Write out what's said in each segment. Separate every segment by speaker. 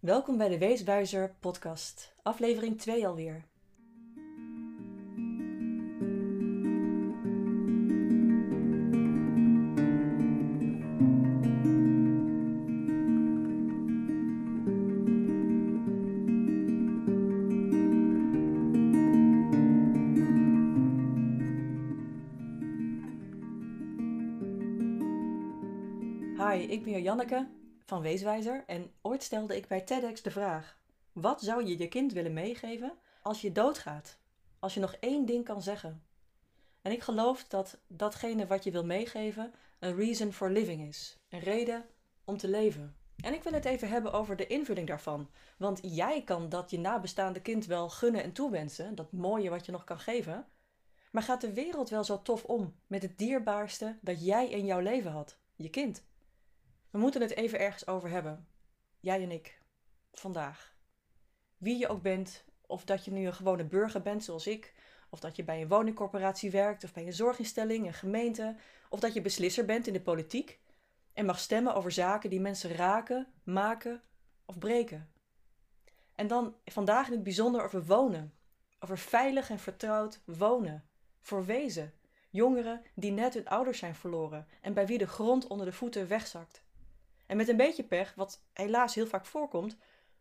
Speaker 1: Welkom bij de Weeswijzer podcast, aflevering 2 alweer. Hi, ik ben Janneke van Weeswijzer en ooit stelde ik bij TEDx de vraag: wat zou je je kind willen meegeven als je doodgaat? Als je nog één ding kan zeggen. En ik geloof dat datgene wat je wil meegeven een reason for living is, een reden om te leven. En ik wil het even hebben over de invulling daarvan. Want jij kan dat je nabestaande kind wel gunnen en toewensen, dat mooie wat je nog kan geven. Maar gaat de wereld wel zo tof om met het dierbaarste dat jij in jouw leven had, je kind? We moeten het even ergens over hebben. Jij en ik. Vandaag. Wie je ook bent, of dat je nu een gewone burger bent zoals ik, of dat je bij een woningcorporatie werkt, of bij een zorginstelling, een gemeente, of dat je beslisser bent in de politiek en mag stemmen over zaken die mensen raken, maken of breken. En dan vandaag in het bijzonder over wonen. Over veilig en vertrouwd wonen. Voor wezen. Jongeren die net hun ouders zijn verloren en bij wie de grond onder de voeten wegzakt. En met een beetje pech, wat helaas heel vaak voorkomt,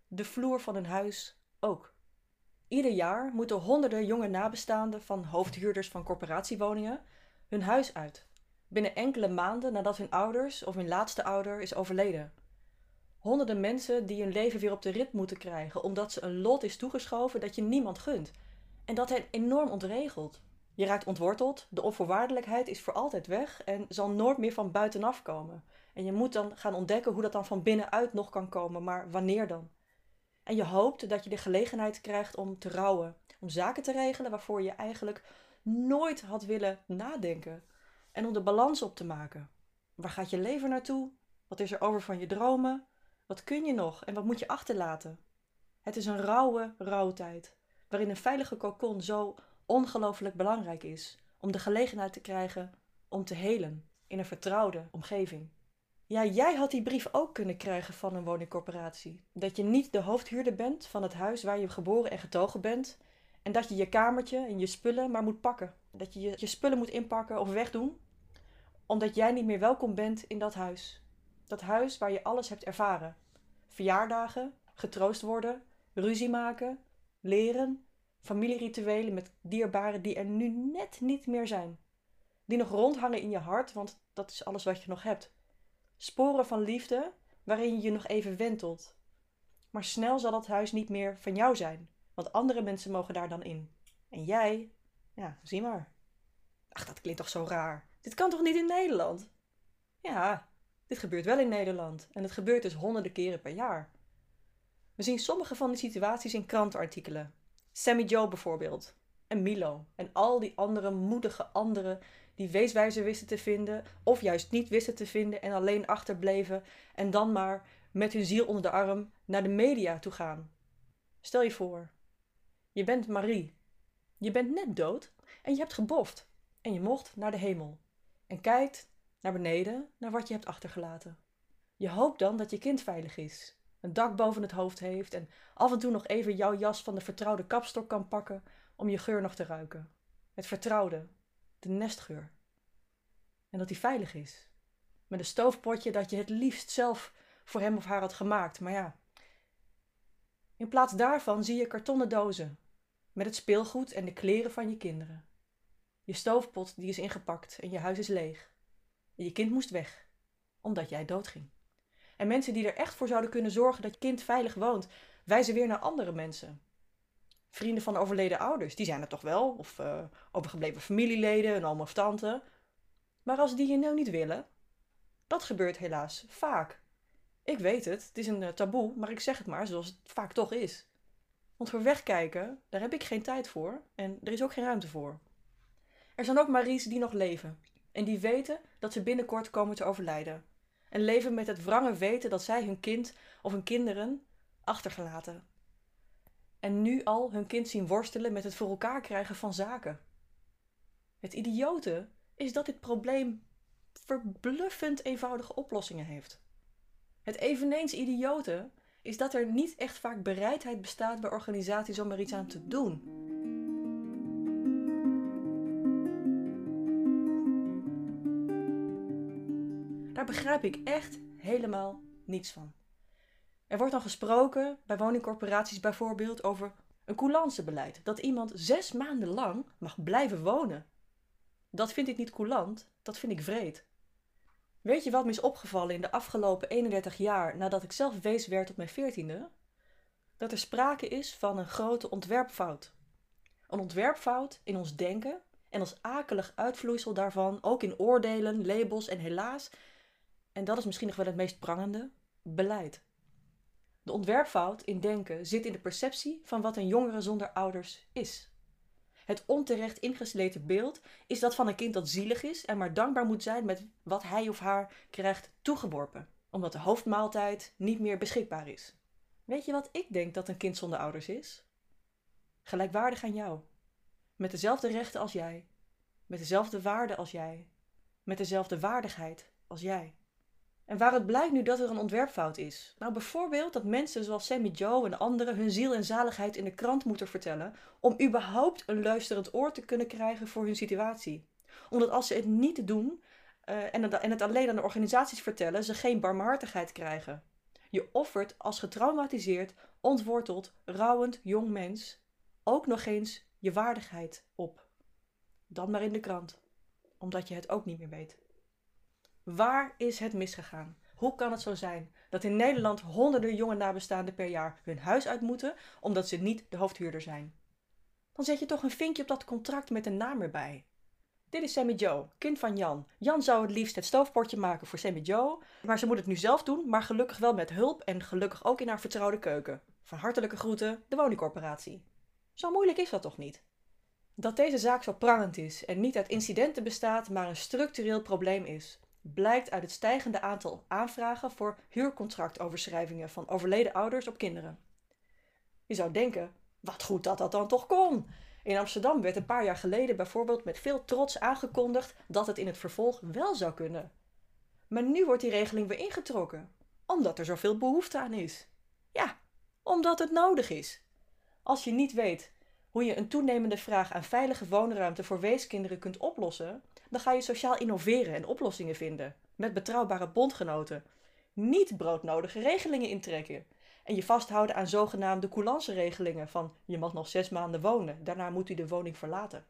Speaker 1: de vloer van een huis ook. Ieder jaar moeten honderden jonge nabestaanden van hoofdhuurders van corporatiewoningen hun huis uit. Binnen enkele maanden nadat hun ouders of hun laatste ouder is overleden. Honderden mensen die hun leven weer op de rit moeten krijgen omdat ze een lot is toegeschoven dat je niemand gunt. En dat hen enorm ontregelt. Je raakt ontworteld, de onvoorwaardelijkheid is voor altijd weg en zal nooit meer van buitenaf komen. En je moet dan gaan ontdekken hoe dat dan van binnenuit nog kan komen, maar wanneer dan? En je hoopt dat je de gelegenheid krijgt om te rouwen, om zaken te regelen waarvoor je eigenlijk nooit had willen nadenken. En om de balans op te maken. Waar gaat je leven naartoe? Wat is er over van je dromen? Wat kun je nog en wat moet je achterlaten? Het is een rauwe rouwtijd, waarin een veilige kokon zo ongelooflijk belangrijk is om de gelegenheid te krijgen om te helen in een vertrouwde omgeving. Ja, jij had die brief ook kunnen krijgen van een woningcorporatie. Dat je niet de hoofdhuurder bent van het huis waar je geboren en getogen bent. En dat je je kamertje en je spullen maar moet pakken. Dat je je spullen moet inpakken of wegdoen. Omdat jij niet meer welkom bent in dat huis. Dat huis waar je alles hebt ervaren. Verjaardagen, getroost worden, ruzie maken, leren, familierituelen met dierbaren die er nu net niet meer zijn. Die nog rondhangen in je hart, want dat is alles wat je nog hebt. Sporen van liefde waarin je nog even wentelt. Maar snel zal dat huis niet meer van jou zijn, want andere mensen mogen daar dan in. En jij, ja, zie maar. Ach, dat klinkt toch zo raar. Dit kan toch niet in Nederland? Ja, dit gebeurt wel in Nederland en het gebeurt dus honderden keren per jaar. We zien sommige van die situaties in krantenartikelen. Sammy Joe bijvoorbeeld. En Milo. En al die andere moedige anderen die weeswijzer wisten te vinden, of juist niet wisten te vinden en alleen achterbleven en dan maar met hun ziel onder de arm naar de media toe gaan. Stel je voor, je bent Marie. Je bent net dood en je hebt geboft en je mocht naar de hemel en kijkt naar beneden naar wat je hebt achtergelaten. Je hoopt dan dat je kind veilig is, een dak boven het hoofd heeft en af en toe nog even jouw jas van de vertrouwde kapstok kan pakken om je geur nog te ruiken. Het vertrouwde, de nestgeur. En dat hij veilig is. Met een stoofpotje dat je het liefst zelf voor hem of haar had gemaakt. Maar ja, in plaats daarvan zie je kartonnen dozen met het speelgoed en de kleren van je kinderen. Je stoofpot die is ingepakt en je huis is leeg. En je kind moest weg, omdat jij doodging. En mensen die er echt voor zouden kunnen zorgen dat je kind veilig woont, wijzen weer naar andere mensen vrienden van overleden ouders, die zijn er toch wel. Of uh, overgebleven familieleden, een oom of tante. Maar als die je nou niet willen, dat gebeurt helaas vaak. Ik weet het, het is een uh, taboe, maar ik zeg het maar zoals het vaak toch is. Want voor wegkijken, daar heb ik geen tijd voor en er is ook geen ruimte voor. Er zijn ook Maries die nog leven en die weten dat ze binnenkort komen te overlijden. En leven met het wrange weten dat zij hun kind of hun kinderen achtergelaten en nu al hun kind zien worstelen met het voor elkaar krijgen van zaken. Het idiote is dat dit probleem verbluffend eenvoudige oplossingen heeft. Het eveneens idiote is dat er niet echt vaak bereidheid bestaat bij organisaties om er iets aan te doen. Daar begrijp ik echt helemaal niets van. Er wordt dan gesproken, bij woningcorporaties bijvoorbeeld, over een coulancebeleid. Dat iemand zes maanden lang mag blijven wonen. Dat vind ik niet coulant, dat vind ik vreed. Weet je wat me is opgevallen in de afgelopen 31 jaar nadat ik zelf wees werd op mijn veertiende? Dat er sprake is van een grote ontwerpfout. Een ontwerpfout in ons denken en als akelig uitvloeisel daarvan ook in oordelen, labels en helaas, en dat is misschien nog wel het meest prangende, beleid. De ontwerpfout in denken zit in de perceptie van wat een jongere zonder ouders is. Het onterecht ingesleten beeld is dat van een kind dat zielig is en maar dankbaar moet zijn met wat hij of haar krijgt toegeworpen, omdat de hoofdmaaltijd niet meer beschikbaar is. Weet je wat ik denk dat een kind zonder ouders is? Gelijkwaardig aan jou. Met dezelfde rechten als jij. Met dezelfde waarden als jij. Met dezelfde waardigheid als jij. En waaruit blijkt nu dat er een ontwerpfout is? Nou, bijvoorbeeld dat mensen zoals Sammy Joe en anderen hun ziel en zaligheid in de krant moeten vertellen om überhaupt een luisterend oor te kunnen krijgen voor hun situatie. Omdat als ze het niet doen en, het, en het alleen aan de organisaties vertellen, ze geen barmhartigheid krijgen. Je offert als getraumatiseerd, ontworteld, rouwend jong mens ook nog eens je waardigheid op. Dan maar in de krant, omdat je het ook niet meer weet. Waar is het misgegaan? Hoe kan het zo zijn dat in Nederland honderden jonge nabestaanden per jaar hun huis uit moeten omdat ze niet de hoofdhuurder zijn? Dan zet je toch een vinkje op dat contract met een naam erbij. Dit is Sammy Joe, kind van Jan. Jan zou het liefst het stoofpotje maken voor Sammy Joe, maar ze moet het nu zelf doen, maar gelukkig wel met hulp en gelukkig ook in haar vertrouwde keuken. Van hartelijke groeten, de woningcorporatie. Zo moeilijk is dat toch niet? Dat deze zaak zo prangend is en niet uit incidenten bestaat, maar een structureel probleem is, blijkt uit het stijgende aantal aanvragen voor huurcontractoverschrijvingen van overleden ouders op kinderen. Je zou denken, wat goed dat dat dan toch kon. In Amsterdam werd een paar jaar geleden bijvoorbeeld met veel trots aangekondigd dat het in het vervolg wel zou kunnen. Maar nu wordt die regeling weer ingetrokken, omdat er zoveel behoefte aan is. Ja, omdat het nodig is. Als je niet weet hoe je een toenemende vraag aan veilige woonruimte voor weeskinderen kunt oplossen, dan ga je sociaal innoveren en oplossingen vinden. Met betrouwbare bondgenoten. Niet broodnodige regelingen intrekken. En je vasthouden aan zogenaamde coulance-regelingen van je mag nog zes maanden wonen, daarna moet u de woning verlaten.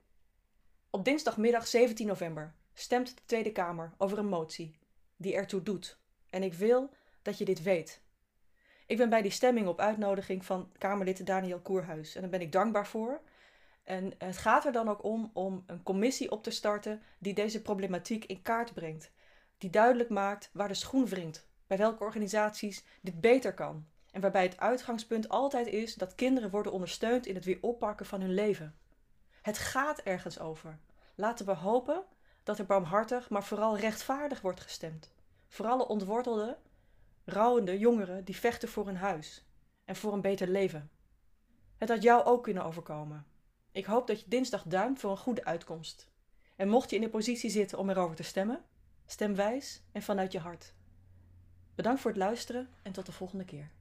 Speaker 1: Op dinsdagmiddag 17 november stemt de Tweede Kamer over een motie die ertoe doet. En ik wil dat je dit weet. Ik ben bij die stemming op uitnodiging van Kamerlid Daniel Koerhuis en daar ben ik dankbaar voor. En het gaat er dan ook om om een commissie op te starten die deze problematiek in kaart brengt. Die duidelijk maakt waar de schoen wringt, bij welke organisaties dit beter kan. En waarbij het uitgangspunt altijd is dat kinderen worden ondersteund in het weer oppakken van hun leven. Het gaat ergens over. Laten we hopen dat er barmhartig, maar vooral rechtvaardig wordt gestemd. Voor alle ontwortelde, rouwende jongeren die vechten voor een huis en voor een beter leven. Het had jou ook kunnen overkomen. Ik hoop dat je dinsdag duimt voor een goede uitkomst. En mocht je in de positie zitten om erover te stemmen, stem wijs en vanuit je hart. Bedankt voor het luisteren en tot de volgende keer.